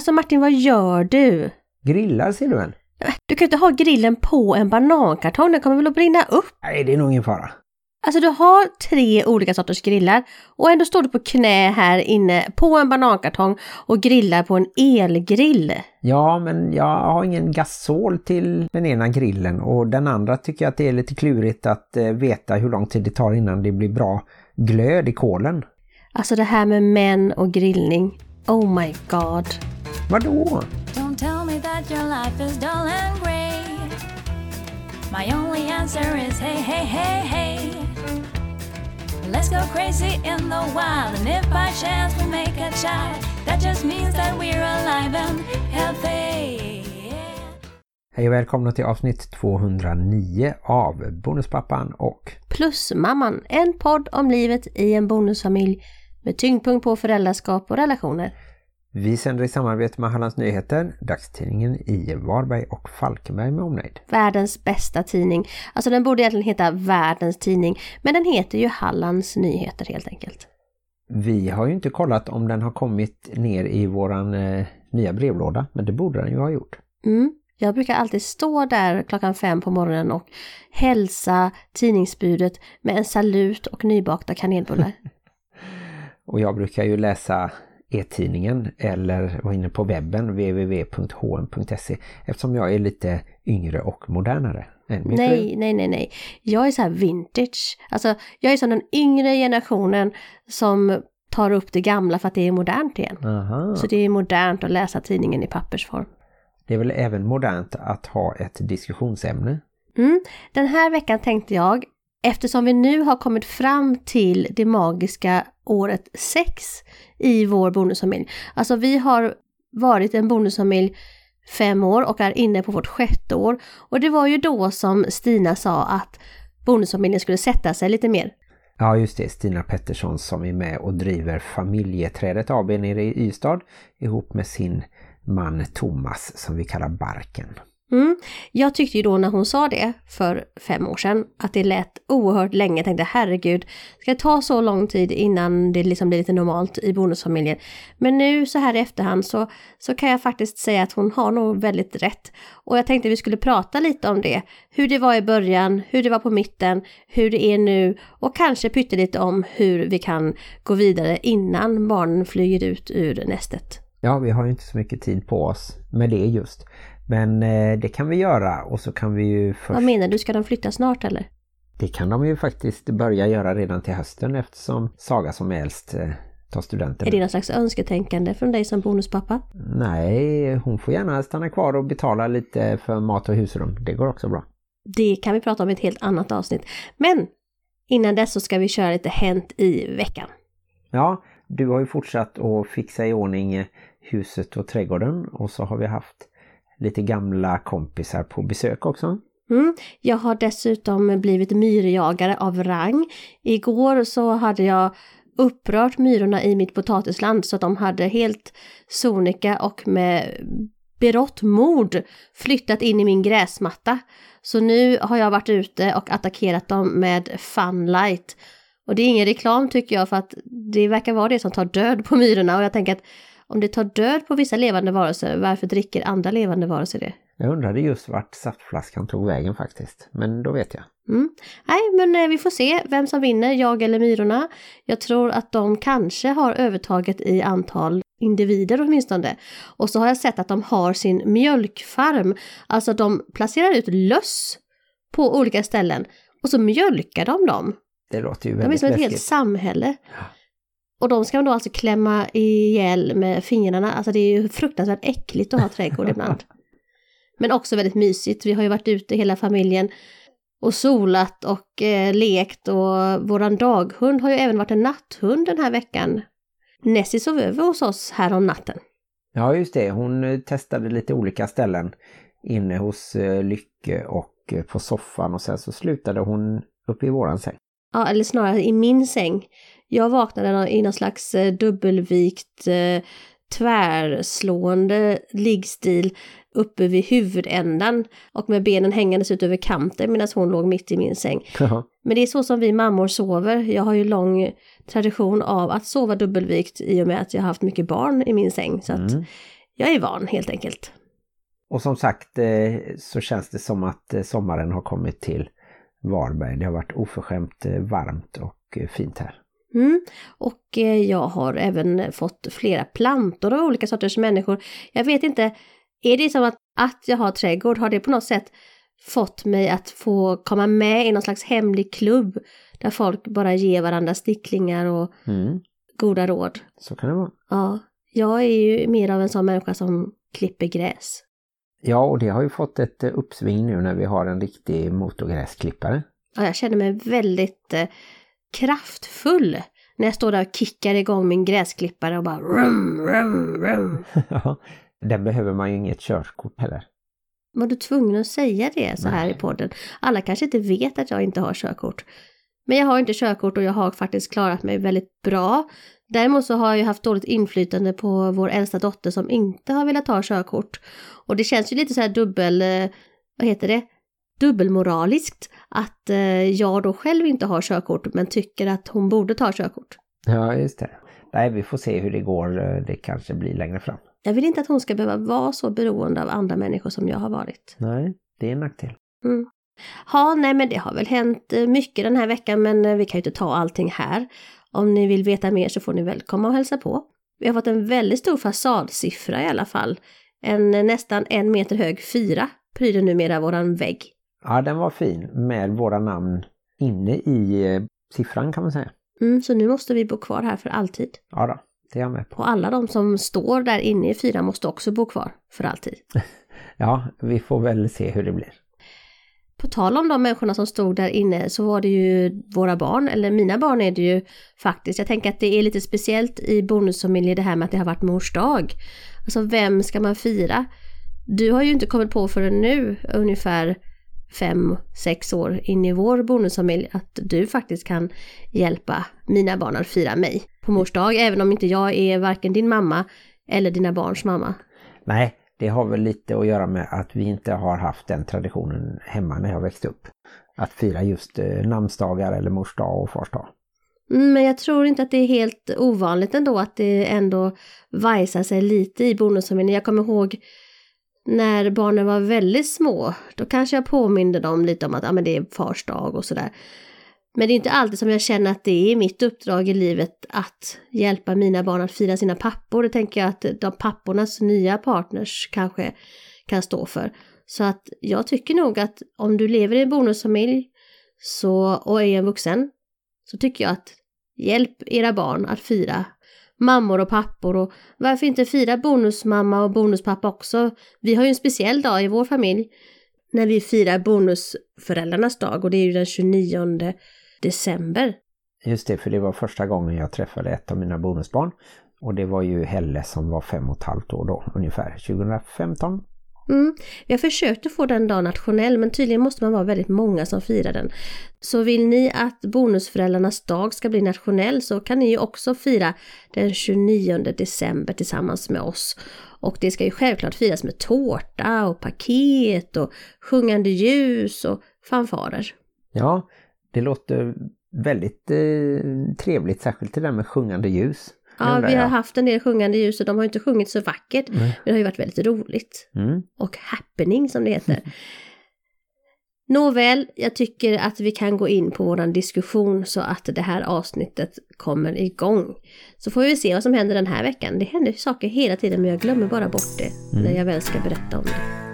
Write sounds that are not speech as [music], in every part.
Alltså Martin, vad gör du? Grillar ser du en? Du kan ju inte ha grillen på en banankartong, den kommer väl att brinna upp? Nej, det är nog ingen fara. Alltså du har tre olika sorters grillar och ändå står du på knä här inne på en banankartong och grillar på en elgrill. Ja, men jag har ingen gasol till den ena grillen och den andra tycker jag att det är lite klurigt att eh, veta hur lång tid det tar innan det blir bra glöd i kolen. Alltså det här med män och grillning. Oh my god. Vadå? Don't tell me that your life is dull and grey. My only answer is hey, hey, hey, hey. Let's go crazy in the wild, and if by chance we make a child, that just means that we're alive and healthy. Hej och välkomna till avsnitt 209 av Bonuspappan och Plusmamman, en podd om livet i en bonusfamilj med tyngdpunkt på föräldraskap och relationer. Vi sänder i samarbete med Hallands Nyheter, dagstidningen i Varberg och Falkenberg med omnejd. Världens bästa tidning. Alltså den borde egentligen heta Världens tidning, men den heter ju Hallands Nyheter helt enkelt. Vi har ju inte kollat om den har kommit ner i våran eh, nya brevlåda, men det borde den ju ha gjort. Mm. Jag brukar alltid stå där klockan fem på morgonen och hälsa tidningsbudet med en salut och nybakta kanelbullar. [laughs] Och jag brukar ju läsa e-tidningen eller vara inne på webben www.hm.se eftersom jag är lite yngre och modernare än min nej, nej, nej, nej. Jag är så här vintage. Alltså, jag är som den yngre generationen som tar upp det gamla för att det är modernt igen. Aha. Så det är modernt att läsa tidningen i pappersform. Det är väl även modernt att ha ett diskussionsämne. Mm. Den här veckan tänkte jag, eftersom vi nu har kommit fram till det magiska året 6 i vår bonusfamilj. Alltså vi har varit en bonusfamilj fem år och är inne på vårt sjätte år. Och det var ju då som Stina sa att bonusfamiljen skulle sätta sig lite mer. Ja just det, Stina Pettersson som är med och driver familjeträdet AB nere i Ystad ihop med sin man Thomas som vi kallar Barken. Mm. Jag tyckte ju då när hon sa det för fem år sedan att det lät oerhört länge. Jag tänkte herregud, ska det ta så lång tid innan det liksom blir lite normalt i bonusfamiljen? Men nu så här i efterhand så, så kan jag faktiskt säga att hon har nog väldigt rätt. Och jag tänkte vi skulle prata lite om det. Hur det var i början, hur det var på mitten, hur det är nu och kanske pyttelite om hur vi kan gå vidare innan barnen flyger ut ur nästet. Ja, vi har ju inte så mycket tid på oss med det just. Men eh, det kan vi göra och så kan vi ju först... Vad menar du, ska de flytta snart eller? Det kan de ju faktiskt börja göra redan till hösten eftersom Saga som är äldst eh, tar studenten. Är det någon slags önsketänkande från dig som bonuspappa? Nej, hon får gärna stanna kvar och betala lite för mat och husrum. Det går också bra. Det kan vi prata om i ett helt annat avsnitt. Men innan dess så ska vi köra lite Hänt i veckan. Ja, du har ju fortsatt att fixa i ordning eh, huset och trädgården och så har vi haft lite gamla kompisar på besök också. Mm. Jag har dessutom blivit myrjagare av rang. Igår så hade jag upprört myrorna i mitt potatisland så att de hade helt sonika och med berått mod flyttat in i min gräsmatta. Så nu har jag varit ute och attackerat dem med funlight. Och det är ingen reklam tycker jag för att det verkar vara det som tar död på myrorna och jag tänker att om det tar död på vissa levande varelser, varför dricker andra levande varelser det? Jag undrade just vart saftflaskan tog vägen faktiskt, men då vet jag. Mm. Nej, men eh, vi får se vem som vinner, jag eller myrorna. Jag tror att de kanske har övertaget i antal individer åtminstone. Och så har jag sett att de har sin mjölkfarm. Alltså de placerar ut löss på olika ställen och så mjölkar de dem. Det låter ju De är väldigt som ett helt samhälle. Och de ska man då alltså klämma ihjäl med fingrarna. Alltså det är ju fruktansvärt äckligt att ha trädgård ibland. [laughs] Men också väldigt mysigt. Vi har ju varit ute hela familjen och solat och eh, lekt och våran daghund har ju även varit en natthund den här veckan. Nessie sov över hos oss här om natten. Ja just det, hon eh, testade lite olika ställen inne hos eh, Lycke och eh, på soffan och sen så slutade hon uppe i våran säng. Ja, eller snarare i min säng. Jag vaknade i någon slags eh, dubbelvikt eh, tvärslående liggstil uppe vid huvudändan och med benen hängandes ut över kanten medan hon låg mitt i min säng. Ja. Men det är så som vi mammor sover. Jag har ju lång tradition av att sova dubbelvikt i och med att jag har haft mycket barn i min säng. Så att Mm. jag är van helt enkelt. Och som sagt eh, så känns det som att sommaren har kommit till Varberg. Det har varit oförskämt eh, varmt och fint här. Mm. Och jag har även fått flera plantor av olika sorters människor. Jag vet inte, är det som att, att jag har trädgård, har det på något sätt fått mig att få komma med i någon slags hemlig klubb där folk bara ger varandra sticklingar och mm. goda råd. Så kan det vara. Ja, jag är ju mer av en sån människa som klipper gräs. Ja, och det har ju fått ett eh, uppsving nu när vi har en riktig motorgräsklippare. Ja, jag känner mig väldigt eh, kraftfull när jag står där och kickar igång min gräsklippare och bara rum, rum, rum. [laughs] ja, den behöver man ju inget körkort heller. Var du tvungen att säga det så här Nej. i podden? Alla kanske inte vet att jag inte har körkort. Men jag har inte körkort och jag har faktiskt klarat mig väldigt bra. Däremot så har jag haft dåligt inflytande på vår äldsta dotter som inte har velat ta körkort. Och det känns ju lite så här dubbel, eh, vad heter det, dubbelmoraliskt att eh, jag då själv inte har körkort men tycker att hon borde ta körkort. Ja, just det. Nej, vi får se hur det går. Eh, det kanske blir längre fram. Jag vill inte att hon ska behöva vara så beroende av andra människor som jag har varit. Nej, det är en nackdel. Mm. Ja, nej men det har väl hänt mycket den här veckan men vi kan ju inte ta allting här. Om ni vill veta mer så får ni väl komma och hälsa på. Vi har fått en väldigt stor fasadsiffra i alla fall. En nästan en meter hög fyra pryder numera våran vägg. Ja, den var fin med våra namn inne i eh, siffran kan man säga. Mm, så nu måste vi bo kvar här för alltid. Ja då, det är jag med på. Och alla de som står där inne i fyran måste också bo kvar för alltid. [laughs] ja, vi får väl se hur det blir. På tal om de människorna som stod där inne så var det ju våra barn, eller mina barn är det ju faktiskt. Jag tänker att det är lite speciellt i bonusfamiljer det här med att det har varit mors dag. Alltså vem ska man fira? Du har ju inte kommit på förrän nu, ungefär fem, sex år in i vår bonusfamilj, att du faktiskt kan hjälpa mina barn att fira mig på mors dag, även om inte jag är varken din mamma eller dina barns mamma. Nej, det har väl lite att göra med att vi inte har haft den traditionen hemma när jag växte upp. Att fira just eh, namnsdagar eller mors dag och fars dag. Mm, men jag tror inte att det är helt ovanligt ändå att det ändå vajsar sig lite i bonusfamiljen. Jag kommer ihåg när barnen var väldigt små, då kanske jag påminde dem lite om att ah, men det är fars dag och sådär. Men det är inte alltid som jag känner att det är mitt uppdrag i livet att hjälpa mina barn att fira sina pappor. Det tänker jag att de pappornas nya partners kanske kan stå för. Så att jag tycker nog att om du lever i en bonusfamilj så, och är en vuxen så tycker jag att hjälp era barn att fira mammor och pappor och varför inte fira bonusmamma och bonuspappa också? Vi har ju en speciell dag i vår familj när vi firar bonusföräldrarnas dag och det är ju den 29 december. Just det, för det var första gången jag träffade ett av mina bonusbarn. Och det var ju Helle som var fem och ett halvt år då, ungefär 2015. Mm. Jag försökte få den dagen nationell men tydligen måste man vara väldigt många som firar den. Så vill ni att bonusföräldrarnas dag ska bli nationell så kan ni ju också fira den 29 december tillsammans med oss. Och det ska ju självklart firas med tårta och paket och sjungande ljus och fanfarer. Ja, det låter väldigt eh, trevligt, särskilt det där med sjungande ljus. Ja, vi har haft en del sjungande ljus och de har inte sjungit så vackert. Mm. Men det har ju varit väldigt roligt. Mm. Och happening som det heter. [laughs] Nåväl, jag tycker att vi kan gå in på våran diskussion så att det här avsnittet kommer igång. Så får vi se vad som händer den här veckan. Det händer saker hela tiden men jag glömmer bara bort det mm. när jag väl ska berätta om det.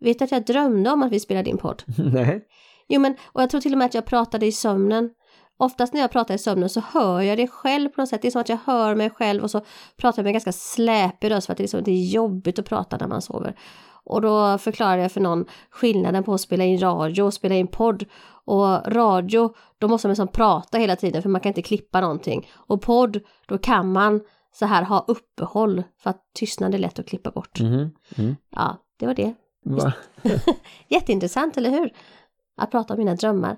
Vet du att jag drömde om att vi spelade in podd? [laughs] Nej. Jo men, och jag tror till och med att jag pratade i sömnen. Oftast när jag pratar i sömnen så hör jag det själv på något sätt. Det är som att jag hör mig själv och så pratar jag med en ganska släpig röst för att det är, så, det är jobbigt att prata när man sover. Och då förklarade jag för någon skillnaden på att spela in radio och spela in podd. Och radio, då måste man liksom prata hela tiden för man kan inte klippa någonting. Och podd, då kan man så här ha uppehåll för att tystnad är lätt att klippa bort. Mm. Mm. Ja, det var det. [laughs] Jätteintressant, eller hur? Att prata om mina drömmar.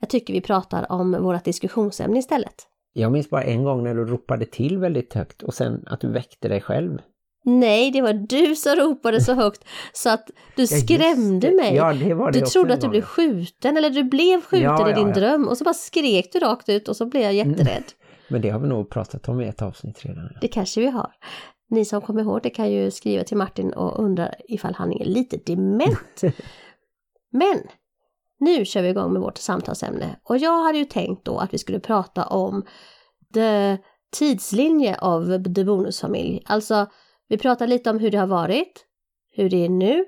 Jag tycker vi pratar om vårt diskussionsämne istället. Jag minns bara en gång när du ropade till väldigt högt och sen att du väckte dig själv. Nej, det var du som ropade så högt så att du [laughs] skrämde mig. Ja, det var det du trodde att du blev skjuten eller du blev skjuten Ja, i din ja, ja. dröm och så bara skrek du rakt ut och så blev jag jätterädd. Men det har vi nog pratat om i ett avsnitt redan. Det kanske vi har. Ni som kommer ihåg det kan ju skriva till Martin och undra ifall han är lite dement. [laughs] Men nu kör vi igång med vårt samtalsämne och jag hade ju tänkt då att vi skulle prata om the tidslinje av The Bonusfamilj. Alltså, vi pratar lite om hur det har varit, hur det är nu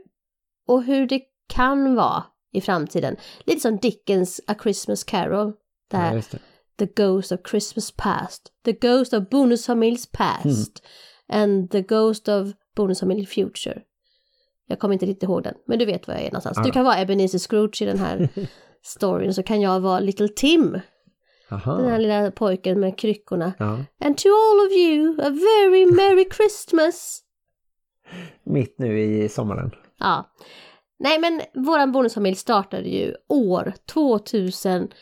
och hur det kan vara i framtiden. Lite som Dickens A Christmas Carol. Det här Ja. The Ghost of Christmas Past, The Ghost of Bonusfamiljs Past and The Ghost of Bonusfamilj Future. Jag kommer inte riktigt ihåg den, men du vet var jag är någonstans. Ja Du kan vara Ebenezer Scrooge i den här [laughs] storyn, så kan jag vara Little Tim, den här lilla pojken med kryckorna. Ja. And to all of you, a very merry Christmas! Mitt nu i sommaren. Ja. Nej men våran bonusfamilj startade ju år 2016.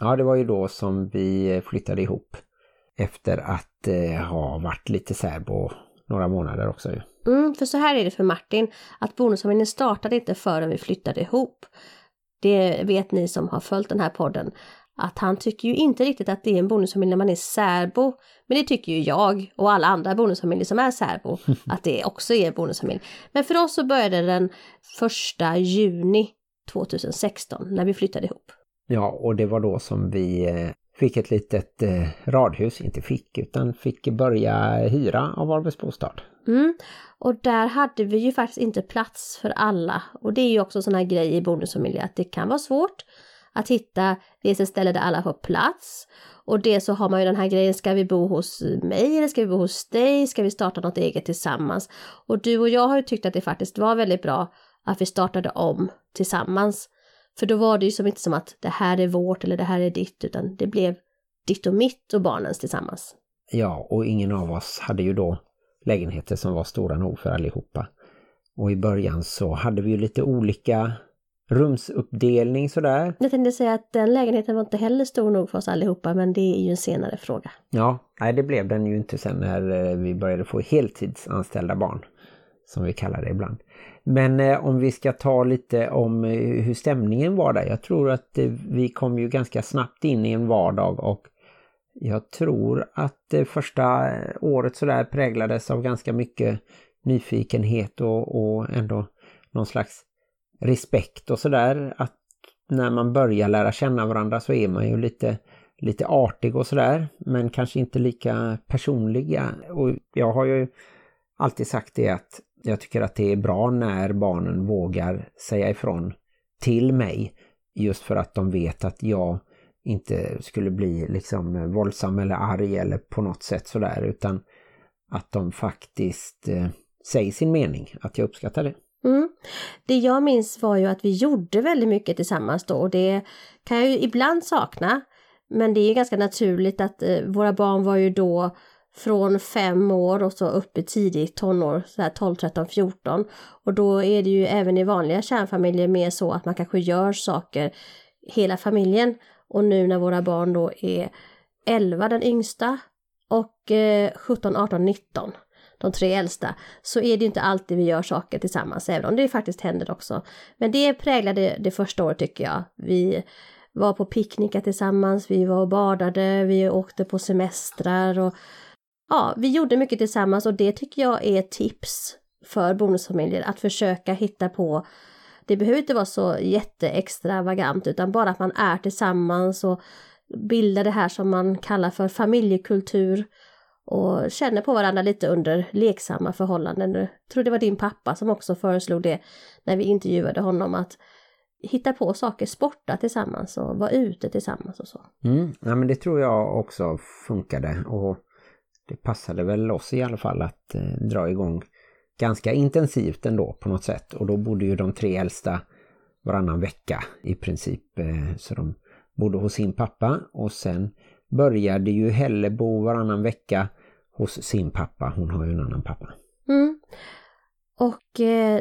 Ja, det var ju då som vi flyttade ihop. Efter att eh, ha varit lite särbo några månader också ju. Mm, för så här är det för Martin, att bonusfamiljen startade inte förrän vi flyttade ihop. Det vet ni som har följt den här podden, att han tycker ju inte riktigt att det är en bonusfamilj när man är särbo. Men det tycker ju jag och alla andra bonusfamiljer som är särbo, [laughs] att det också är en bonusfamilj. Men för oss så började den första juni 2016 när vi flyttade ihop. Ja, och det var då som vi eh, fick ett litet eh, radhus, inte fick utan fick börja hyra av Varbergs bostad. Mm. Och där hade vi ju faktiskt inte plats för alla. Och det är ju också en sån här grej i bonusfamiljer att det kan vara svårt att hitta dels ett ställe där alla får plats. Och det så har man ju den här grejen, ska vi bo hos mig eller ska vi bo hos dig? Ska vi starta något eget tillsammans? Och du och jag har ju tyckt att det faktiskt var väldigt bra att vi startade om tillsammans. För då var det ju som inte som att det här är vårt eller det här är ditt, utan det blev ditt och mitt och barnens tillsammans. Ja, och ingen av oss hade ju då lägenheter som var stora nog för allihopa. Och i början så hade vi ju lite olika rumsuppdelning sådär. Jag tänkte säga att den lägenheten var inte heller stor nog för oss allihopa, men det är ju en senare fråga. Ja, nej det blev den ju inte sen när eh, vi började få heltidsanställda barn. Som vi kallar det ibland. Men eh, om vi ska ta lite om eh, hur stämningen var där. Jag tror att eh, vi kom ju ganska snabbt in i en vardag och jag tror att eh, första eh, året sådär präglades av ganska mycket nyfikenhet och, och ändå någon slags respekt och sådär. Att när man börjar lära känna varandra så är man ju lite, lite artig och sådär. Men kanske inte lika personliga. Och jag har ju alltid sagt det att jag tycker att det är bra när barnen vågar säga ifrån till mig. Just för att de vet att jag inte skulle bli liksom våldsam eller arg eller på något sätt sådär. Utan att de faktiskt eh, säger sin mening. Att jag uppskattar det. Mm. Det jag minns var ju att vi gjorde väldigt mycket tillsammans då och det kan jag ju ibland sakna. Men det är ju ganska naturligt att eh, våra barn var ju då från fem år och så upp i tidigt tonår, så här 12, 13, 14. Och då är det ju även i vanliga kärnfamiljer mer så att man kanske gör saker hela familjen. Och nu när våra barn då är 11 den yngsta och eh, 17, 18, 19 de tre äldsta, så är det inte alltid vi gör saker tillsammans, även om det faktiskt händer också. Men det präglade det första året tycker jag. Vi var på picknickar tillsammans, vi var och badade, vi åkte på semestrar och ja, vi gjorde mycket tillsammans och det tycker jag är ett tips för bonusfamiljer att försöka hitta på det behöver inte vara så jätteextravagant utan bara att man är tillsammans och bildar det här som man kallar för familjekultur och känner på varandra lite under leksamma förhållanden. Jag tror det var din pappa som också föreslog det när vi intervjuade honom att hitta på saker, sporta tillsammans och vara ute tillsammans och så. Mm, ja, men det tror jag också funkade och det passade väl oss i alla fall att eh, dra igång ganska intensivt ändå på något sätt. Och då bodde ju de tre äldsta varannan vecka i princip. Eh, så de bodde hos sin pappa och sen började ju Helle bo varannan vecka hos sin pappa. Hon har ju en annan pappa. Mm. Och eh,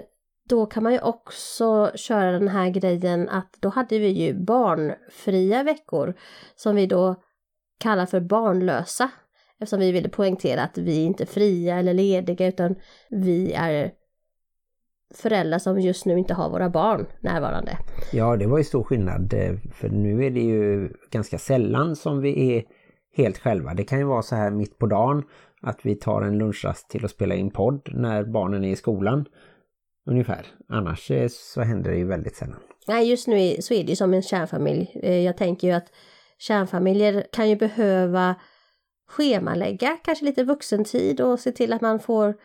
då kan man ju också köra den här grejen att då hade vi ju barnfria veckor som vi då kallar för barnlösa. Eftersom vi ville poängtera att vi inte är fria eller lediga utan vi är föräldrar som just nu inte har våra barn närvarande. Ja, det var ju stor skillnad eh, för nu är det ju ganska sällan som vi är helt själva. Det kan ju vara så här mitt på dagen att vi tar en lunchrast till att spela in podd när barnen är i skolan. Ungefär. Annars eh, så händer det ju väldigt sällan. Nej, just nu så är det ju som en kärnfamilj. Eh, jag tänker ju att kärnfamiljer kan ju behöva schemalägga kanske lite vuxentid och se till att man får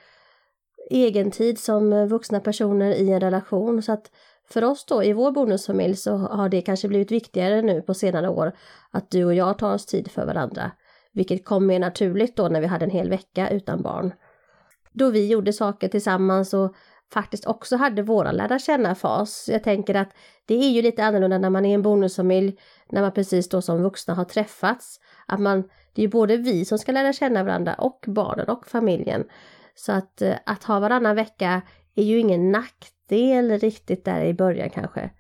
egen tid som vuxna personer i en relation. Så att för oss då i vår bonusfamilj så har det kanske blivit viktigare nu på senare år att du och jag tar oss tid för varandra. Vilket kom mer naturligt då när vi hade en hel vecka utan barn. Då vi gjorde saker tillsammans och faktiskt också hade våran lära känna-fas. Jag tänker att det är ju lite annorlunda när man är en bonusfamilj, när man precis då som vuxna har träffats. Att man, det är ju både vi som ska lära känna varandra och barnen och familjen. Så att, eh, att ha varannan vecka är ju ingen nackdel riktigt där i början kanske.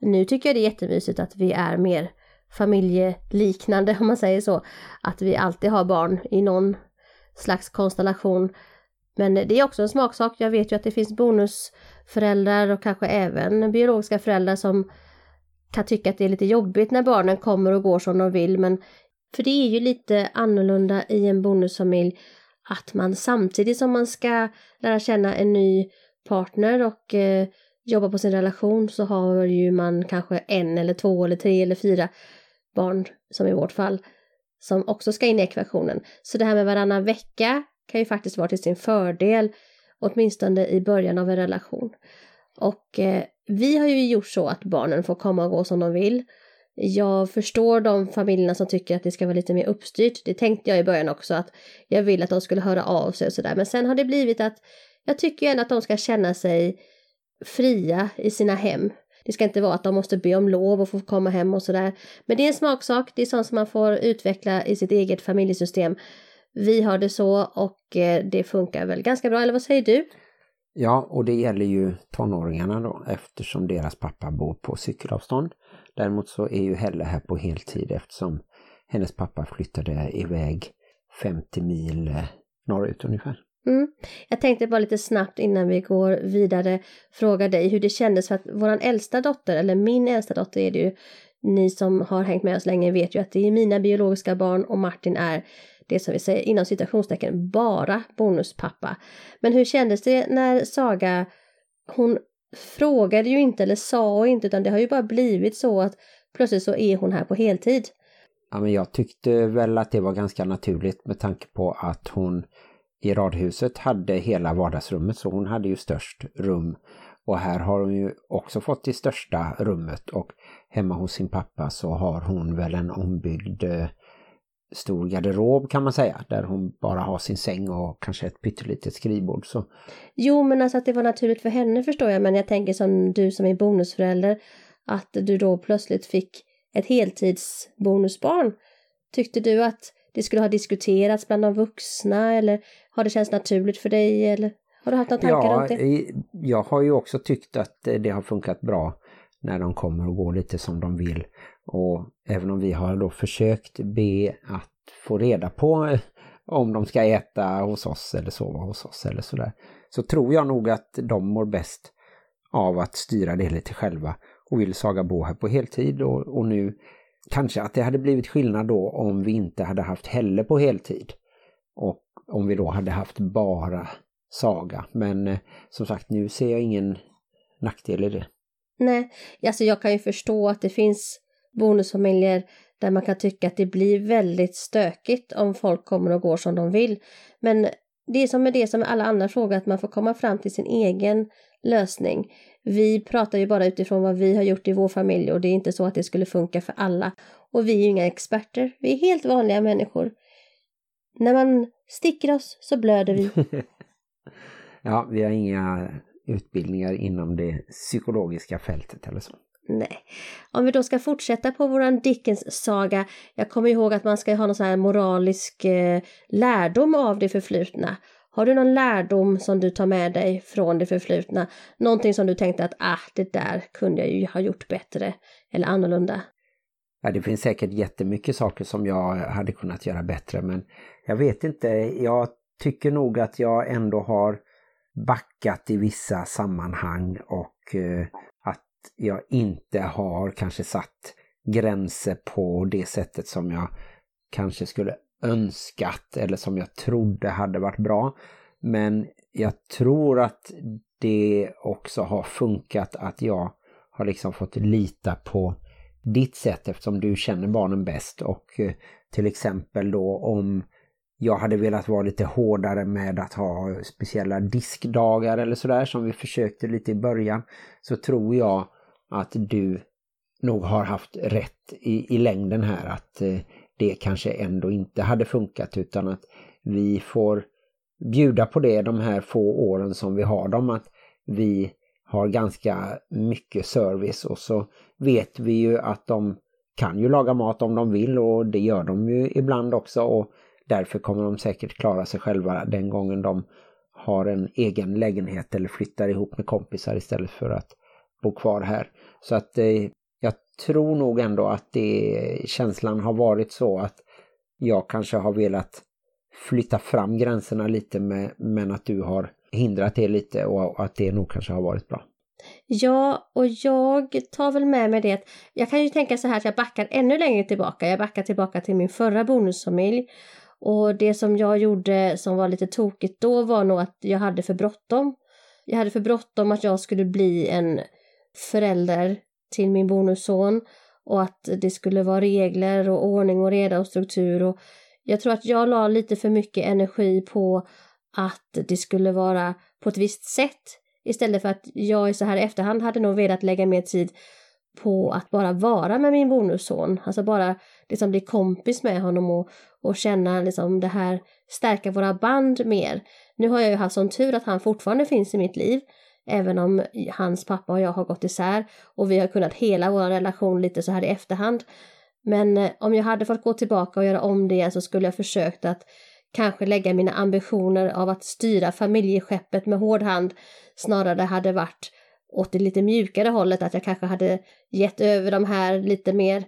Nu tycker jag det är jättemysigt att vi är mer familjeliknande [laughs] om man säger så. Att vi alltid har barn i någon slags konstellation. Men det är också en smaksak. Jag vet ju att det finns bonusföräldrar och kanske även biologiska föräldrar som kan tycka att det är lite jobbigt när barnen kommer och går som de vill. Men för det är ju lite annorlunda i en bonusfamilj att man samtidigt som man ska lära känna en ny partner och eh, jobba på sin relation så har ju man kanske en eller två eller tre eller fyra barn, som i vårt fall, som också ska in i ekvationen. Så det här med varannan vecka kan ju faktiskt vara till sin fördel, åtminstone i början av en relation. Och eh, vi har ju gjort så att barnen får komma och gå som de vill. Jag förstår de familjerna som tycker att det ska vara lite mer uppstyrt. Det tänkte jag i början också att jag vill att de skulle höra av sig och sådär. Men sen har det blivit att jag tycker ändå att de ska känna sig fria i sina hem. Det ska inte vara att de måste be om lov och få komma hem och sådär. Men det är en smaksak, det är sånt som man får utveckla i sitt eget familjesystem. Vi har det så och eh, det funkar väl ganska bra, eller vad säger du? Ja, och det gäller ju tonåringarna då eftersom deras pappa bor på cykelavstånd. Däremot så är ju Helle här på heltid eftersom hennes pappa flyttade iväg 50 mil eh, norrut ungefär. Mm. Jag tänkte bara lite snabbt innan vi går vidare fråga dig hur det kändes för att våran äldsta dotter, eller min äldsta dotter är det ju, ni som har hängt med oss länge vet ju att det är mina biologiska barn och Martin är det som vi säger inom citationstecken bara bonuspappa. Men hur kändes det när Saga, hon frågade ju inte eller sa inte utan det har ju bara blivit så att plötsligt så är hon här på heltid. Ja men jag tyckte väl att det var ganska naturligt med tanke på att hon i radhuset hade hela vardagsrummet så hon hade ju störst rum. Och här har hon ju också fått det största rummet och hemma hos sin pappa så har hon väl en ombyggd eh, stor garderob kan man säga. Där hon bara har sin säng och kanske ett pyttelitet skrivbord. Så. Jo men alltså att det var naturligt för henne förstår jag men jag tänker som du som är bonusförälder att du då plötsligt fick ett heltidsbonusbarn. Tyckte du att det skulle ha diskuterats bland de vuxna eller har det känts naturligt för dig eller har du haft några tankar ja, runt det? Jag har ju också tyckt att det har funkat bra när de kommer och går lite som de vill. Och även om vi har då försökt be att få reda på eh, om de ska äta hos oss eller sova hos oss eller sådär. Så tror jag nog att de mår bäst av att styra det lite själva och vill Saga bo här på heltid och, och nu kanske att det hade blivit skillnad då om vi inte hade haft Helle på heltid. Och om vi då hade haft bara Saga. Men eh, som sagt, nu ser jag ingen nackdel i det. Nej, alltså jag kan ju förstå att det finns bonusfamiljer där man kan tycka att det blir väldigt stökigt om folk kommer och går som de vill. Men det är som med det som med alla andra frågor att man får komma fram till sin egen lösning. Vi pratar ju bara utifrån vad vi har gjort i vår familj och det är inte så att det skulle funka för alla. Och vi är ju inga experter, vi är helt vanliga människor. När man sticker oss så blöder vi. [laughs] ja, vi har inga utbildningar inom det psykologiska fältet eller så. Nej. Om vi då ska fortsätta på våran Dickens-saga. Jag kommer ihåg att man ska ha någon sån här moralisk eh, lärdom av det förflutna. Har du någon lärdom som du tar med dig från det förflutna? Någonting som du tänkte att ah, det där kunde jag ju ha gjort bättre eller annorlunda? Ja, det finns säkert jättemycket saker som jag hade kunnat göra bättre men jag vet inte, jag tycker nog att jag ändå har backat i vissa sammanhang och eh, jag inte har kanske satt gränser på det sättet som jag kanske skulle önskat eller som jag trodde hade varit bra. Men jag tror att det också har funkat att jag har liksom fått lita på ditt sätt eftersom du känner barnen bäst och eh, till exempel då om jag hade velat vara lite hårdare med att ha speciella diskdagar eller sådär som vi försökte lite i början så tror jag att du nog har haft rätt i, i längden här att eh, det kanske ändå inte hade funkat utan att vi får bjuda på det de här få åren som vi har dem att vi har ganska mycket service. Och så vet vi ju att de kan ju laga mat om de vill och det gör de ju ibland också. Och därför kommer de säkert klara sig själva den gången de har en egen lägenhet eller flyttar ihop med kompisar istället för att bo kvar här. Så att eh, jag tror nog ändå att det, känslan har varit så att jag kanske har velat flytta fram gränserna lite med, men att du har hindrat det lite och att det nog kanske har varit bra. Ja, och jag tar väl med mig det. Jag kan ju tänka så här att jag backar ännu längre tillbaka. Jag backar tillbaka till min förra bonusfamilj. Och det som jag gjorde som var lite tokigt då var nog att jag hade för bråttom. Jag hade för bråttom att jag skulle bli en förälder till min bonusson och att det skulle vara regler och ordning och reda och struktur och jag tror att jag la lite för mycket energi på att det skulle vara på ett visst sätt istället för att jag i så här efterhand hade nog velat lägga mer tid på att bara vara med min bonusson, alltså bara liksom bli kompis med honom och, och känna liksom det här, stärka våra band mer. Nu har jag ju haft sån tur att han fortfarande finns i mitt liv, även om hans pappa och jag har gått isär och vi har kunnat hela vår relation lite så här i efterhand. Men eh, om jag hade fått gå tillbaka och göra om det så skulle jag försökt att kanske lägga mina ambitioner av att styra familjeskeppet med hård hand snarare hade varit åt det lite mjukare hållet, att jag kanske hade gett över de här lite mer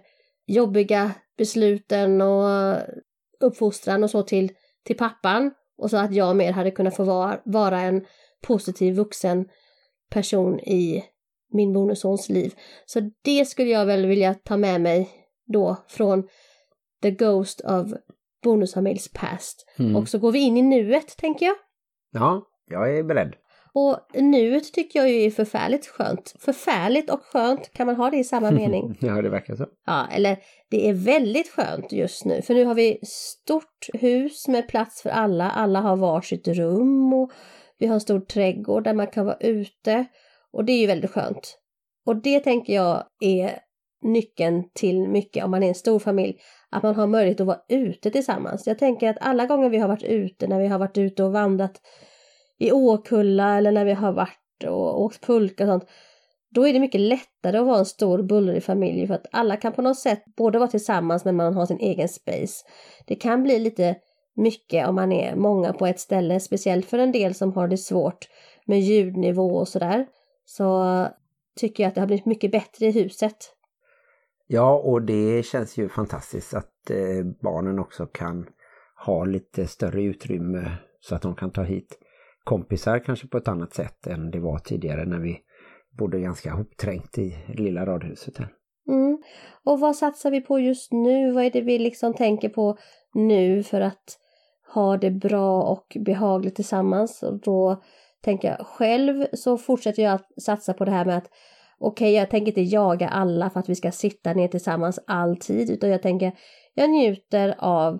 jobbiga besluten och uppfostran och så till, till pappan och så att jag mer hade kunnat få vara, vara en positiv vuxen person i min bonussons liv. Så det skulle jag väl vilja ta med mig då från The Ghost of Bonusfamiljs Past. Mm. Och så går vi in i nuet, tänker jag. Ja, jag är beredd. Och nuet tycker jag ju är förfärligt skönt. Förfärligt och skönt, kan man ha det i samma [laughs] mening? ja, det verkar så. Ja, eller det är väldigt skönt just nu. För nu har vi stort hus med plats för alla. Alla har varsitt rum och vi har en stor trädgård där man kan vara ute. Och det är ju väldigt skönt. Och det tänker jag är nyckeln till mycket om man är en stor familj. Att man har möjlighet att vara ute tillsammans. Jag tänker att alla gånger vi har varit ute, när vi har varit ute och vandrat i Åkulla eller när vi har varit och åkt pulka och sånt. Då är det mycket lättare att vara en stor bullrig familj för att alla kan på något sätt både vara tillsammans men man har sin egen space. Det kan bli lite mycket om man är många på ett ställe, speciellt för en del som har det svårt med ljudnivå och sådär. Så tycker jag att det har blivit mycket bättre i huset. Ja, och det känns ju fantastiskt att eh, barnen också kan ha lite större utrymme så att de kan ta hit kompisar kanske på ett annat sätt än det var tidigare när vi bodde ganska hopträngt i lilla radhuset här. Mm. Och vad satsar vi på just nu? Vad är det vi liksom tänker på nu för att ha det bra och behagligt tillsammans? Och då tänker jag själv så fortsätter jag att satsa på det här med att okej, okay, jag tänker inte jaga alla för att vi ska sitta ner tillsammans alltid, utan jag tänker jag njuter av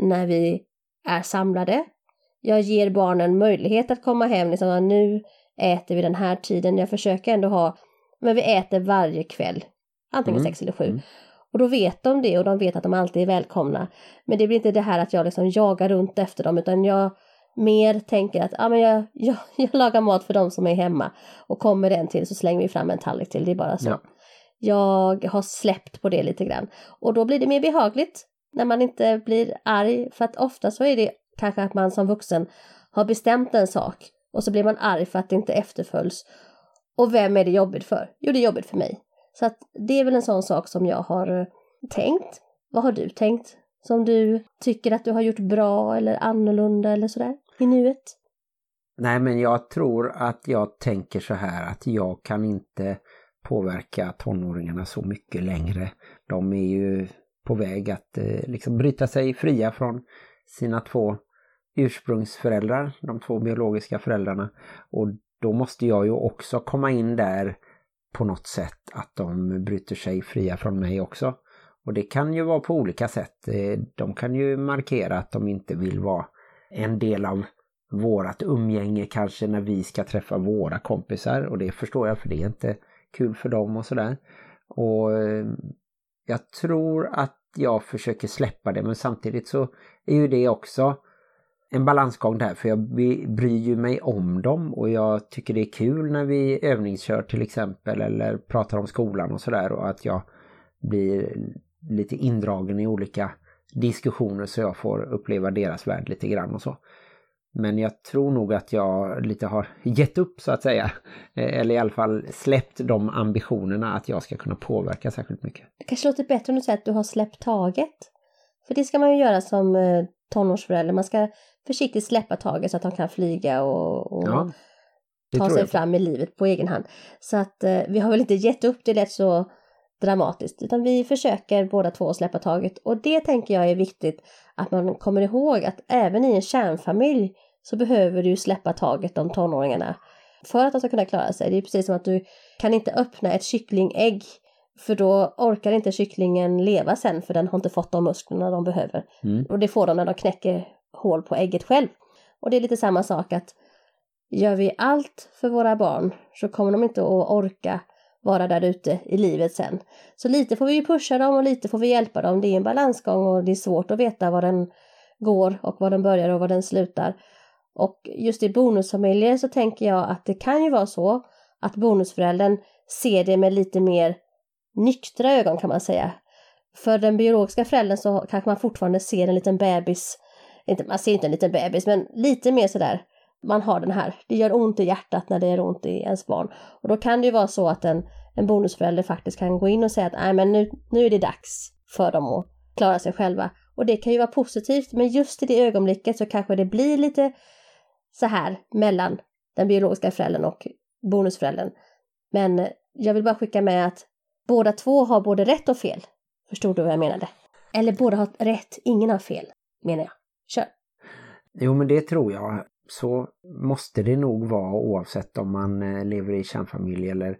när vi är samlade, jag ger barnen möjlighet att komma hem, liksom, nu äter vi den här tiden. Jag försöker ändå ha, men vi äter varje kväll, antingen mm. sex eller sju. Mm. Och då vet de det och de vet att de alltid är välkomna. Men det blir inte det här att jag liksom jagar runt efter dem utan jag mer tänker att ah, men jag, [laughs] jag, jag lagar mat för dem som är hemma och kommer den till så slänger vi fram en tallrik till, det är bara så. Ja. Jag har släppt på det lite grann och då blir det mer behagligt när man inte blir arg för att ofta så är det Kanske att man som vuxen har bestämt en sak och så blir man arg för att det inte efterföljs. Och vem är det jobbigt för? Jo, det är jobbigt för mig. Så att det är väl en sån sak som jag har eh, tänkt? Vad har du tänkt? Som du tycker att du har gjort bra eller annorlunda eller sådär i nuet? Nej men jag tror att jag tänker så här att jag kan inte påverka tonåringarna så mycket längre. De är ju på väg att eh, liksom bryta sig fria från sina två ursprungsföräldrar, de två biologiska föräldrarna. Och då måste jag ju också komma in där på något sätt att de bryter sig fria från mig också. Och det kan ju vara på olika sätt. Eh, de kan ju markera att de inte vill vara en del av vårat umgänge kanske när vi ska träffa våra kompisar och det förstår jag för det är inte kul för dem och sådär. Och eh, jag tror att jag försöker släppa det men samtidigt så är ju det också en balansgång där för jag bryr ju mig om dem och jag tycker det är kul när vi övningskör till exempel eller pratar om skolan och sådär och att jag blir lite indragen i olika diskussioner så jag får uppleva deras värld lite grann och så. Men jag tror nog att jag lite har gett upp så att säga. Eh, eller i alla fall släppt de ambitionerna att jag ska kunna påverka särskilt mycket. Det kanske låter bättre om du säger att du har släppt taget. För det ska man ju göra som eh, tonårsförälder. Man ska försiktigt släppa taget så att de kan flyga och, och ja, ta sig fram i livet på egen hand. Så att eh, vi har väl inte gett upp det lätt så dramatiskt utan vi försöker båda två släppa taget och det tänker jag är viktigt att man kommer ihåg att även i en kärnfamilj så behöver du släppa taget om tonåringarna för att de ska kunna klara sig. Det är precis som att du kan inte öppna ett kycklingägg för då orkar inte kycklingen leva sen för den har inte fått de musklerna de behöver. Mm. Och det får de när de knäcker hål på ägget själv. Och det är lite samma sak att gör vi allt för våra barn så kommer de inte att orka vara där ute i livet sen. Så lite får vi ju pusha dem och lite får vi hjälpa dem. Det är en balansgång och det är svårt att veta var den går och var den börjar och var den slutar. Och just i bonusfamiljer så tänker jag att det kan ju vara så att bonusföräldern ser det med lite mer nyktra ögon kan man säga. För den biologiska föräldern så kanske man fortfarande ser en liten bebis, inte, man ser inte en liten bebis men lite mer sådär man har den här, det gör ont i hjärtat när det gör ont i ens barn. Och då kan det ju vara så att en, en bonusförälder faktiskt kan gå in och säga att Nej, men nu, nu är det dags för dem att klara sig själva. Och det kan ju vara positivt, men just i det ögonblicket så kanske det blir lite så här mellan den biologiska föräldern och bonusföräldern. Men jag vill bara skicka med att båda två har både rätt och fel. Förstod du vad jag menade? Eller båda har rätt, ingen har fel, menar jag. Kör! Jo men det tror jag så måste det nog vara oavsett om man eh, lever i kärnfamilj eller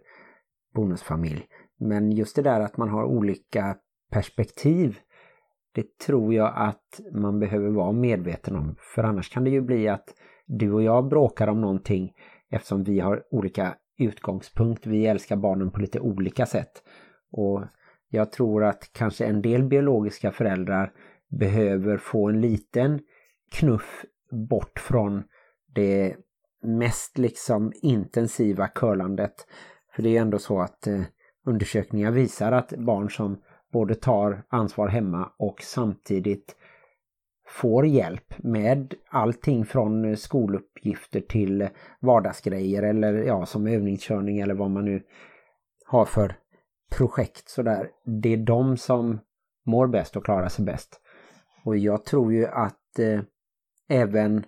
bonusfamilj. Men just det där att man har olika perspektiv det tror jag att man behöver vara medveten om. För annars kan det ju bli att du och jag bråkar om någonting eftersom vi har olika utgångspunkt. Vi älskar barnen på lite olika sätt. Och jag tror att kanske en del biologiska föräldrar behöver få en liten knuff bort från det mest liksom intensiva curlandet. För det är ändå så att eh, undersökningar visar att barn som både tar ansvar hemma och samtidigt får hjälp med allting från skoluppgifter till vardagsgrejer eller ja som övningskörning eller vad man nu har för projekt sådär. Det är de som mår bäst och klarar sig bäst. Och jag tror ju att eh, även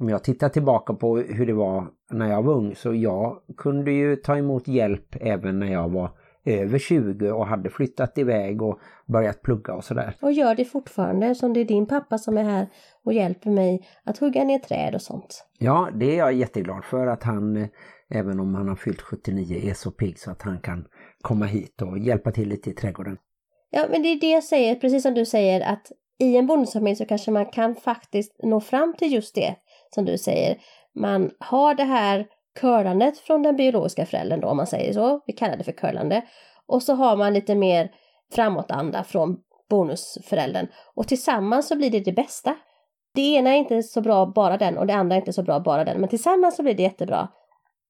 om jag tittar tillbaka på hur det var när jag var ung så jag kunde ju ta emot hjälp även när jag var över 20 och hade flyttat iväg och börjat plugga och sådär. Och gör det fortfarande som det är din pappa som är här och hjälper mig att hugga ner träd och sånt. Ja, det är jag jätteglad för att han, eh, även om han har fyllt 79, är så pigg så att han kan komma hit och hjälpa till lite i trädgården. Ja, men det är det jag säger, precis som du säger, att i en bonusfamilj så kanske man kan faktiskt nå fram till just det som du säger. Man har det här curlandet från den biologiska föräldern då om man säger så. Vi kallar det för curlande. Och så har man lite mer framåtanda från bonusföräldern. Och tillsammans så blir det det bästa. Det ena är inte så bra bara den och det andra är inte så bra bara den. Men tillsammans så blir det jättebra.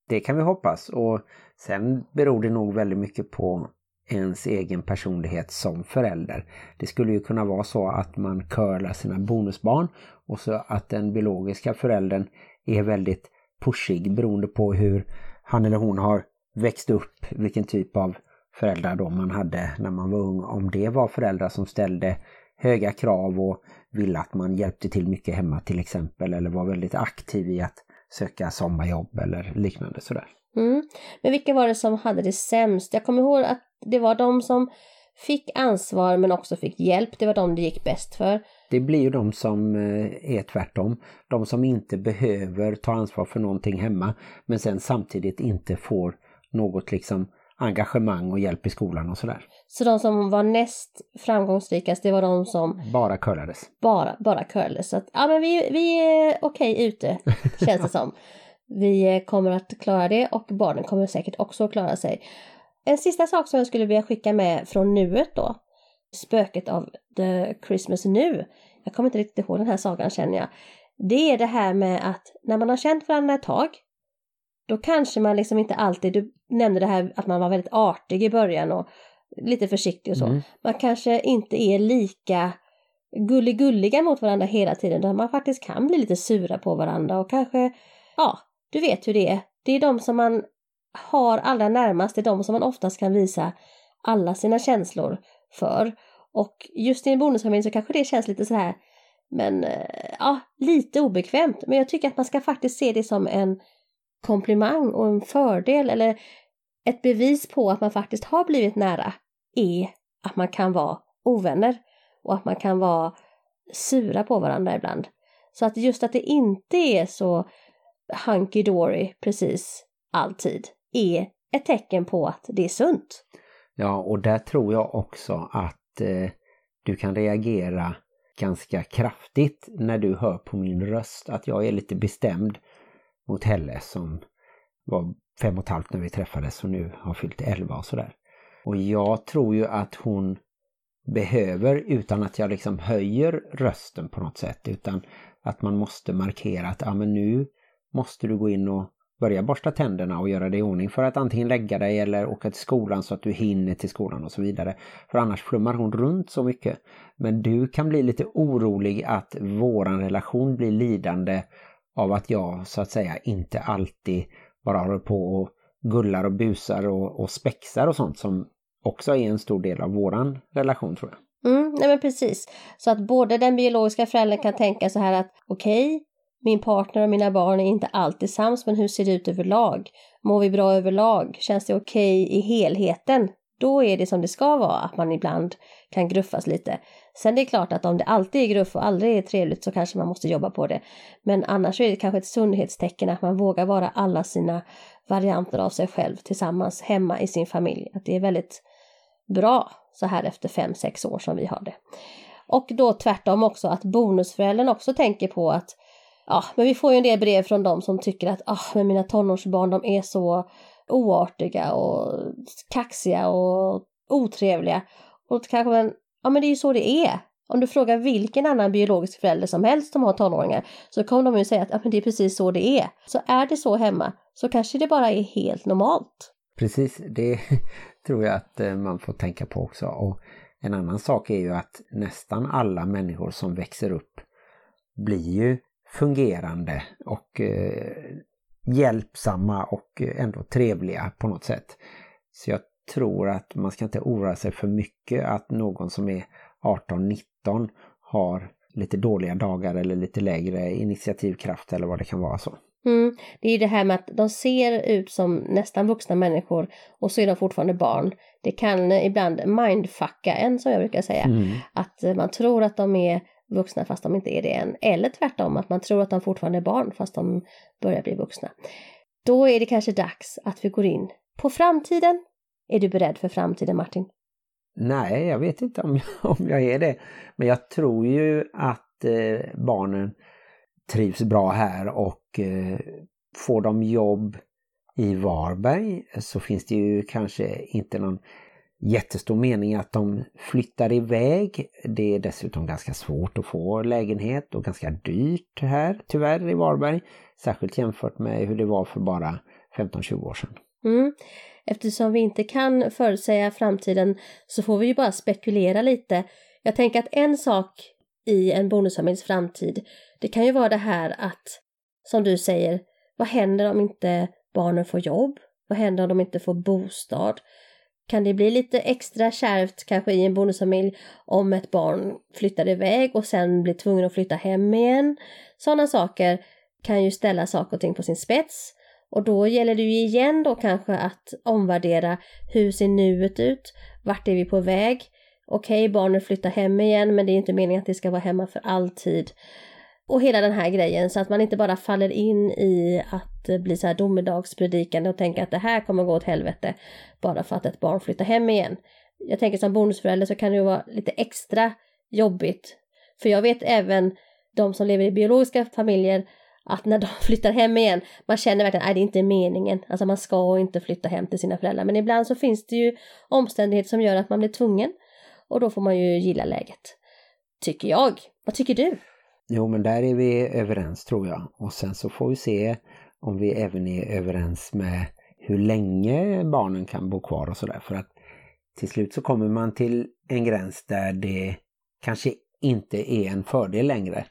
Det kan vi hoppas och sen beror det nog väldigt mycket på ens egen personlighet som förälder. Det skulle ju kunna vara så att man curlar sina bonusbarn och så att den biologiska föräldern är väldigt pushig beroende på hur han eller hon har växt upp, vilken typ av föräldrar då man hade när man var ung, om det var föräldrar som ställde höga krav och ville att man hjälpte till mycket hemma till exempel eller var väldigt aktiv i att söka sommarjobb eller liknande sådär. Mm. Men vilka var det som hade det sämst? Jag kommer ihåg att det var de som fick ansvar men också fick hjälp. Det var de det gick bäst för. Det blir ju de som eh, är tvärtom. De som inte behöver ta ansvar för någonting hemma men sen samtidigt inte får något liksom engagemang och hjälp i skolan och sådär. Så de som var näst framgångsrikast, det var de som Bara curlades. bara, bara curlades. Så att, ja men vi, vi är okej ute, [laughs] känns det som. Vi kommer att klara det och barnen kommer säkert också att klara sig. En sista sak som jag skulle vilja skicka med från nuet då. Spöket av The Christmas Nu. Jag kommer inte riktigt ihåg den här sagan känner jag. Det är det här med att när man har känt varandra ett tag då kanske man liksom inte alltid, du nämnde det här att man var väldigt artig i början och lite försiktig och så. Mm. Man kanske inte är lika gulligulliga mot varandra hela tiden, utan man faktiskt kan bli lite sura på varandra och kanske, ja, du vet hur det är. Det är de som man har allra närmast, det är de som man oftast kan visa alla sina känslor för. Och just i en bonusfamilj så kanske det känns lite så här, men eh, ja, lite obekvämt. Men jag tycker att man ska faktiskt se det som en komplimang och en fördel eller ett bevis på att man faktiskt har blivit nära är att man kan vara ovänner och att man kan vara sura på varandra ibland. Så att just att det inte är så hunky dory precis alltid är ett tecken på att det är sunt. Ja, och där tror jag också att eh, du kan reagera ganska kraftigt när du hör på min röst att jag är lite bestämd mot Helle som var fem och ett halvt när vi träffades och nu har fyllt elva och sådär. Och jag tror ju att hon behöver, utan att jag liksom höjer rösten på något sätt, utan att man måste markera att ja, men nu måste du gå in och börja borsta tänderna och göra det i ordning för att antingen lägga dig eller åka till skolan så att du hinner till skolan och så vidare. För annars flummar hon runt så mycket. Men du kan bli lite orolig att våran relation blir lidande av att jag så att säga inte alltid bara håller på och gullar och busar och, och spexar och sånt som också är en stor del av våran relation tror jag. Mm, nej men precis. Så att både den biologiska föräldern kan tänka så här att okej, okay, min partner och mina barn är inte alltid sams, men hur ser det ut överlag? Mår vi bra överlag? Känns det okej okay i helheten? Då är det som det ska vara, att man ibland kan gruffas lite. Sen det är klart att om det alltid är gruff och aldrig är trevligt så kanske man måste jobba på det. Men annars är det kanske ett sundhetstecken att man vågar vara alla sina varianter av sig själv tillsammans hemma i sin familj. Att det är väldigt bra så här efter fem sex år som vi har det. Och då tvärtom också att bonusföräldern också tänker på att ja, men vi får ju en del brev från dem som tycker att ah, men mina tonårsbarn de är så oartiga och kaxiga och otrevliga. Och kanske man, ja men det är ju så det är. Om du frågar vilken annan biologisk förälder som helst som har tonåringar så kommer de ju säga att ja, men det är precis så det är. Så är det så hemma så kanske det bara är helt normalt. Precis, det [laughs] tror jag att eh, man får tänka på också. Och en annan sak är ju att nästan alla människor som växer upp blir ju fungerande och eh, hjälpsamma och ändå trevliga på något sätt. Så jag tror att man ska inte oroa sig för mycket att någon som är 18-19 har lite dåliga dagar eller lite lägre initiativkraft eller vad det kan vara så. Mm. Det är ju det här med att de ser ut som nästan vuxna människor och så är de fortfarande barn. Det kan ibland mindfucka en som jag brukar säga. Mm. Att man tror att de är vuxna fast de inte är det än. Eller tvärtom, att man tror att de fortfarande är barn fast de börjar bli vuxna. Då är det kanske dags att vi går in på framtiden. Är du beredd för framtiden Martin? Nej, jag vet inte om jag, om jag är det. Men jag tror ju att eh, barnen trivs bra här och eh, får de jobb i Varberg så finns det ju kanske inte någon jättestor mening att de flyttar iväg. Det är dessutom ganska svårt att få lägenhet och ganska dyrt här tyvärr i Varberg. Särskilt jämfört med hur det var för bara 15-20 år sedan. Mm. Eftersom vi inte kan förutsäga framtiden så får vi ju bara spekulera lite. Jag tänker att en sak i en bonusfamiljs framtid, det kan ju vara det här att, som du säger, vad händer om inte barnen får jobb? Vad händer om de inte får bostad? Kan det bli lite extra kärvt kanske i en bonusfamilj om ett barn flyttar iväg och sen blir tvungen att flytta hem igen. Sådana saker kan ju ställa saker och ting på sin spets. Och då gäller det ju igen då kanske att omvärdera hur ser nuet ut? Vart är vi på väg? Okej, barnet flyttar hem igen men det är inte meningen att det ska vara hemma för alltid. Och hela den här grejen så att man inte bara faller in i att bli så här domedagspredikande och tänka att det här kommer gå åt helvete bara för att ett barn flyttar hem igen. Jag tänker som bonusförälder så kan det ju vara lite extra jobbigt. För jag vet även de som lever i biologiska familjer att när de [laughs] flyttar hem igen, man känner verkligen att det inte är meningen. Alltså man ska inte flytta hem till sina föräldrar. Men ibland så finns det ju omständigheter som gör att man blir tvungen. Och då får man ju gilla läget. Tycker jag. Vad tycker du? Jo, men där är vi överens tror jag. Och sen så får vi se om vi även är överens med hur länge barnen kan bo kvar och sådär. För att till slut så kommer man till en gräns där det kanske inte är en fördel längre.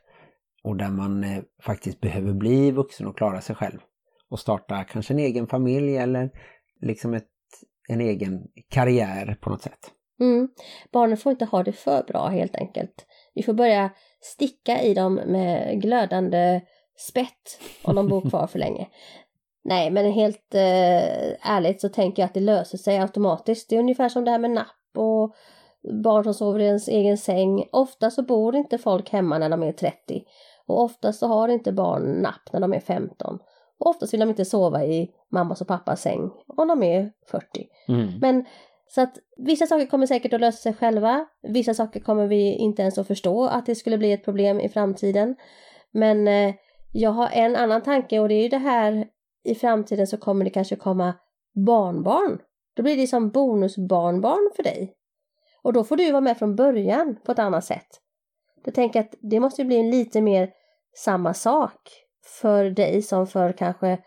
Och där man eh, faktiskt behöver bli vuxen och klara sig själv. Och starta kanske en egen familj eller liksom ett, en egen karriär på något sätt. Mm. Barnen får inte ha det för bra helt enkelt. Vi får börja sticka i dem med glödande spett om de bor kvar för länge. Nej, men helt eh, ärligt så tänker jag att det löser sig automatiskt. Det är ungefär som det här med napp och barn som sover i ens egen säng. Ofta så bor inte folk hemma när de är 30 och ofta så har inte barn napp när de är 15. Och oftast vill de inte sova i mammas och pappas säng om de är 40. Mm. Men så att vissa saker kommer säkert att lösa sig själva. Vissa saker kommer vi inte ens att förstå att det skulle bli ett problem i framtiden. Men eh, jag har en annan tanke och det är ju det här i framtiden så kommer det kanske komma barnbarn. Då blir det som bonusbarnbarn för dig. Och då får du vara med från början på ett annat sätt. Då tänker jag att det måste bli lite mer samma sak för dig som för kanske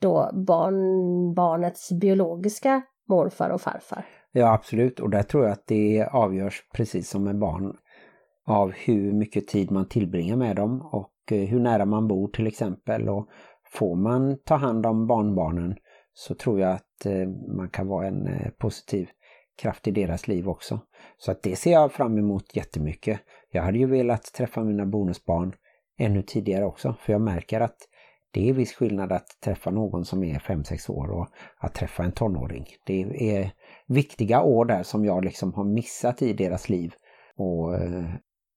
då barn, barnets biologiska morfar och farfar. Ja absolut och där tror jag att det avgörs precis som med barn av hur mycket tid man tillbringar med dem och eh, hur nära man bor till exempel. Och får man ta hand om barnbarnen så tror jag att eh, man kan vara en eh, positiv kraft i deras liv också. Så att det ser jag fram emot jättemycket. Jag hade ju velat träffa mina bonusbarn ännu tidigare också för jag märker att det är viss skillnad att träffa någon som är 5-6 år och att träffa en tonåring. Det är viktiga år där som jag liksom har missat i deras liv. Och eh,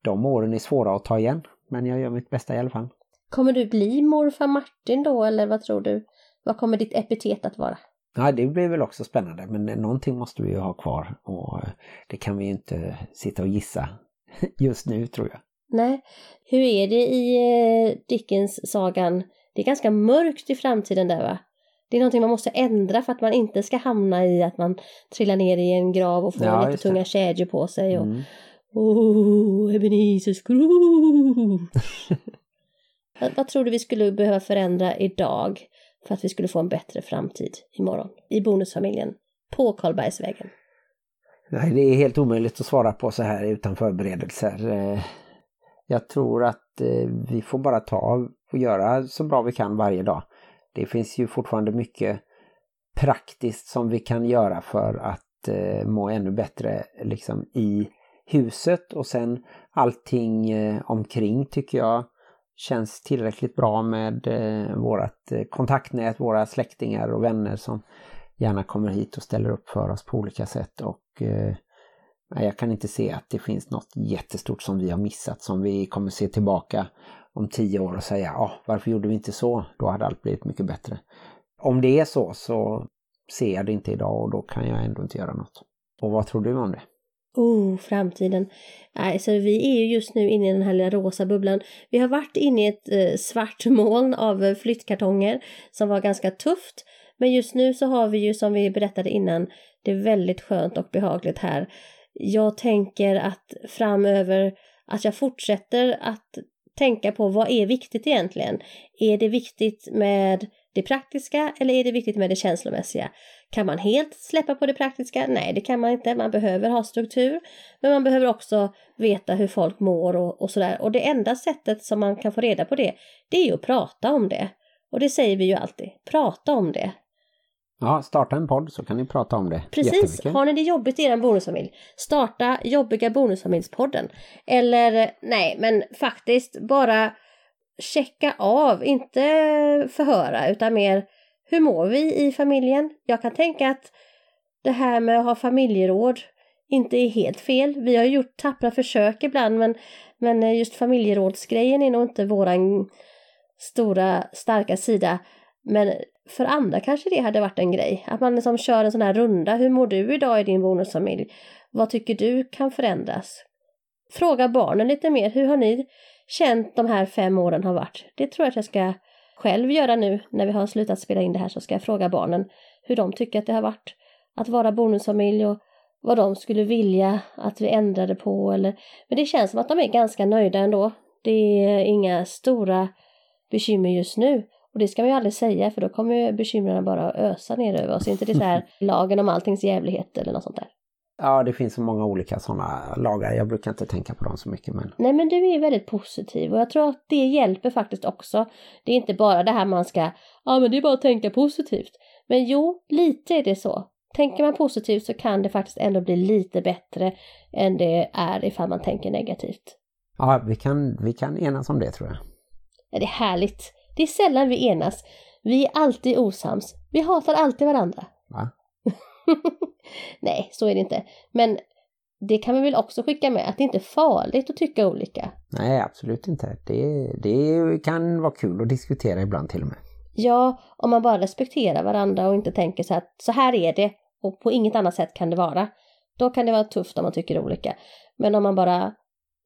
de åren är svåra att ta igen. Men jag gör mitt bästa i alla fall. Kommer du bli morfar Martin då eller vad tror du? Vad kommer ditt epitet att vara? Ja, det blir väl också spännande men någonting måste vi ju ha kvar och eh, det kan vi ju inte sitta och gissa [laughs] just nu tror jag. Nej, hur är det i eh, Dickens-sagan? Det är ganska mörkt i framtiden där va? Det är någonting man måste ändra för att man inte ska hamna i att man trillar ner i en grav och får Ja, lite just det. tunga kedjor på sig och Mm. Oh, Ebenezer Scrooge! vad, [laughs] vad tror du vi skulle behöva förändra idag för att vi skulle få en bättre framtid imorgon i bonusfamiljen på Karlbergsvägen? Nej, det är helt omöjligt att svara på så här utan förberedelser. Jag tror att eh, vi får bara ta och göra så bra vi kan varje dag. Det finns ju fortfarande mycket praktiskt som vi kan göra för att eh, må ännu bättre liksom i huset och sen allting eh, omkring tycker jag känns tillräckligt bra med eh, vårat eh, kontaktnät, våra släktingar och vänner som gärna kommer hit och ställer upp för oss på olika sätt och eh, jag kan inte se att det finns något jättestort som vi har missat som vi kommer se tillbaka om tio år och säga ja, varför gjorde vi inte så? Då hade allt blivit mycket bättre. Om det är så så ser jag det inte idag och då kan jag ändå inte göra något. Och vad tror du om det? Oh, framtiden. Nej, så vi är ju just nu inne i den här lilla rosa bubblan. Vi har varit inne i ett eh, svart moln av eh, flyttkartonger som var ganska tufft. Men just nu så har vi ju som vi berättade innan, det är väldigt skönt och behagligt här. Jag tänker att framöver att jag fortsätter att tänka på vad är viktigt egentligen? Är det viktigt med det praktiska eller är det viktigt med det känslomässiga? Kan man helt släppa på det praktiska? Nej, det kan man inte. Man behöver ha struktur, men man behöver också veta hur folk mår och, och sådär. Och det enda sättet som man kan få reda på det, det är ju att prata om det. Och det säger vi ju alltid, prata om det. Ja, starta en podd så kan ni prata om det. Precis, har ni det jobbigt i er bonusfamilj? Starta jobbiga bonusfamiljspodden. Eller nej, men faktiskt bara checka av, inte förhöra utan mer hur mår vi i familjen? Jag kan tänka att det här med att ha familjeråd inte är helt fel. Vi har gjort tappra försök ibland men, men just familjerådsgrejen är nog inte våran stora starka sida. Men för andra kanske det hade varit en grej. Att man liksom kör en sån här runda. Hur mår du idag i din bonusfamilj? Vad tycker du kan förändras? Fråga barnen lite mer. Hur har ni känt de här fem åren har varit? Det tror jag att jag ska själv göra nu när vi har slutat spela in det här så ska jag fråga barnen hur de tycker att det har varit att vara bonusfamilj och vad de skulle vilja att vi ändrade på eller men det känns som att de är ganska nöjda ändå. Det är inga stora bekymmer just nu och det ska man ju aldrig säga för då kommer bekymren bara att ösa ner över oss. Inte det så här [laughs] lagen om alltings jävlighet eller något sånt där. Ja, det finns så många olika sådana lagar. Jag brukar inte tänka på dem så mycket. Men... Nej men du är väldigt positiv och jag tror att det hjälper faktiskt också. Det är inte bara det här man ska, ja men det är bara att tänka positivt. Men jo, lite är det så. Tänker man positivt så kan det faktiskt ändå bli lite bättre än det är ifall man tänker negativt. Ja, vi kan, vi kan enas om det tror jag. Ja, det är härligt. Det är sällan vi enas. Vi är alltid osams. Vi hatar alltid varandra. Va? [laughs] Nej, så är det inte. Men det kan vi väl också skicka med att det inte är farligt att tycka olika. Nej, absolut inte. Det, det kan vara kul att diskutera ibland till och med. Ja, om man bara respekterar varandra och inte tänker så att så här är det och på inget annat sätt kan det vara. Då kan det vara tufft om man tycker olika. Men om man bara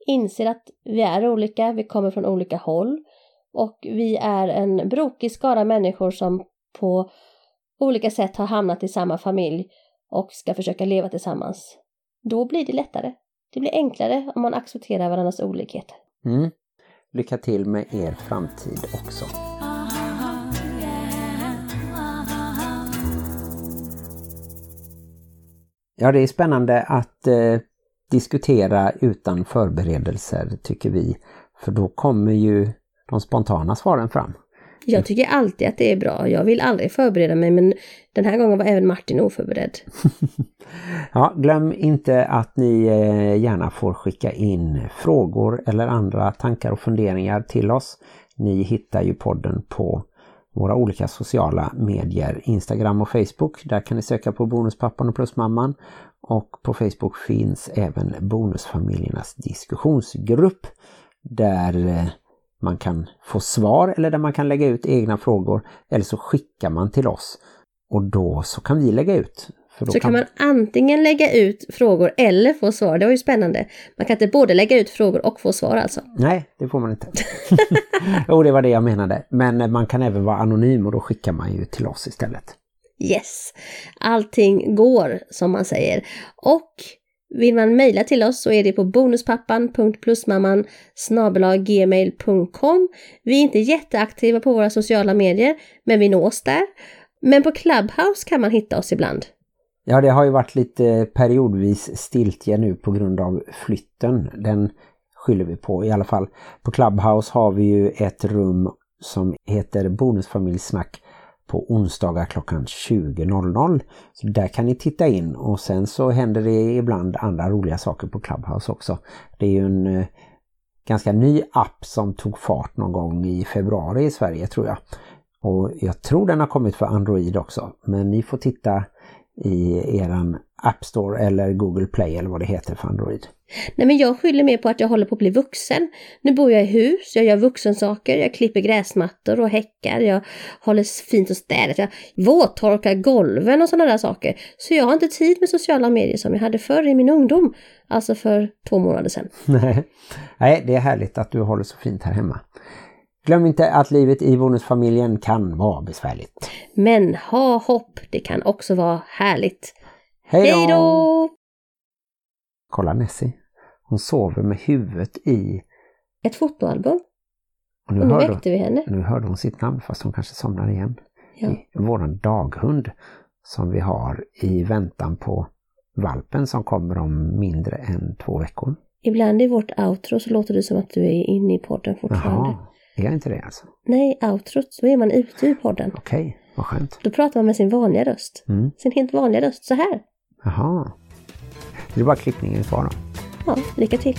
inser att vi är olika, vi kommer från olika håll och vi är en brokig skara människor som på olika sätt har hamnat i samma familj och ska försöka leva tillsammans. Då blir det lättare. Det blir enklare om man accepterar varandras olikheter. Mm. Lycka till med er framtid också. Ja, det är spännande att eh, diskutera utan förberedelser tycker vi. För då kommer ju de spontana svaren fram. Jag tycker alltid att det är bra. Jag vill aldrig förbereda mig men den här gången var även Martin oförberedd. [laughs] ja, glöm inte att ni eh, gärna får skicka in frågor eller andra tankar och funderingar till oss. Ni hittar ju podden på våra olika sociala medier, Instagram och Facebook. Där kan ni söka på Bonuspappan och Plusmamman. Och på Facebook finns även Bonusfamiljernas diskussionsgrupp där eh, man kan få svar eller där man kan lägga ut egna frågor eller så skickar man till oss och då så kan vi lägga ut. så kan... kan man antingen lägga ut frågor eller få svar, det var ju spännande. Man kan inte både lägga ut frågor och få svar alltså. Nej, det får man inte. [laughs] jo, det var det jag menade. Men man kan även vara anonym och då skickar man ju till oss istället. Yes, allting går som man säger. Och vill man mejla till oss så är det på bonuspappan.plusmamman gmail.com. Vi är inte jätteaktiva på våra sociala medier, men vi nås där. Men på Clubhouse kan man hitta oss ibland. Ja, det har ju varit lite periodvis stiltje nu på grund av flytten. Den skyller vi på i alla fall. På Clubhouse har vi ju ett rum som heter Bonusfamiljsnack på onsdagar klockan 20.00. Så där kan ni titta in och sen så händer det ibland andra roliga saker på Clubhouse också. Det är ju en eh, ganska ny app som tog fart någon gång i februari i Sverige tror jag. Och jag tror den har kommit för Android också. Men ni får titta i eran App Store eller Google Play eller vad det heter för Android. Nej men jag skyller mer på att jag håller på att bli vuxen. Nu bor jag i hus, jag gör vuxensaker, jag klipper gräsmattor och häckar, jag håller fint och städat, jag våttorkar golven och sådana där saker. Så jag har inte tid med sociala medier som jag hade förr i min ungdom. Alltså för två månader sedan. [laughs] Nej, det är härligt att du håller så fint här hemma. Glöm inte att livet i bonusfamiljen kan vara besvärligt. Men ha hopp, det kan också vara härligt. Hej då! Kolla Nessie. Hon sover med huvudet i... Ett fotoalbum. Och nu, och nu väckte vi henne. Nu hörde hon sitt namn fast hon kanske somnar igen. Ja. Våran daghund som vi har i väntan på valpen som kommer om mindre än två veckor. Ibland i vårt outro så låter det som att du är inne i podden fortfarande. Jaha, är jag inte det alltså? Nej, outrot, så är man ute ur podden. Okej. Okay. vad skönt. Då pratar man med sin vanliga röst. Mm. Sin helt vanliga röst, så här. Jaha. Det är bara klippningen kvar då. Ja, lycka till.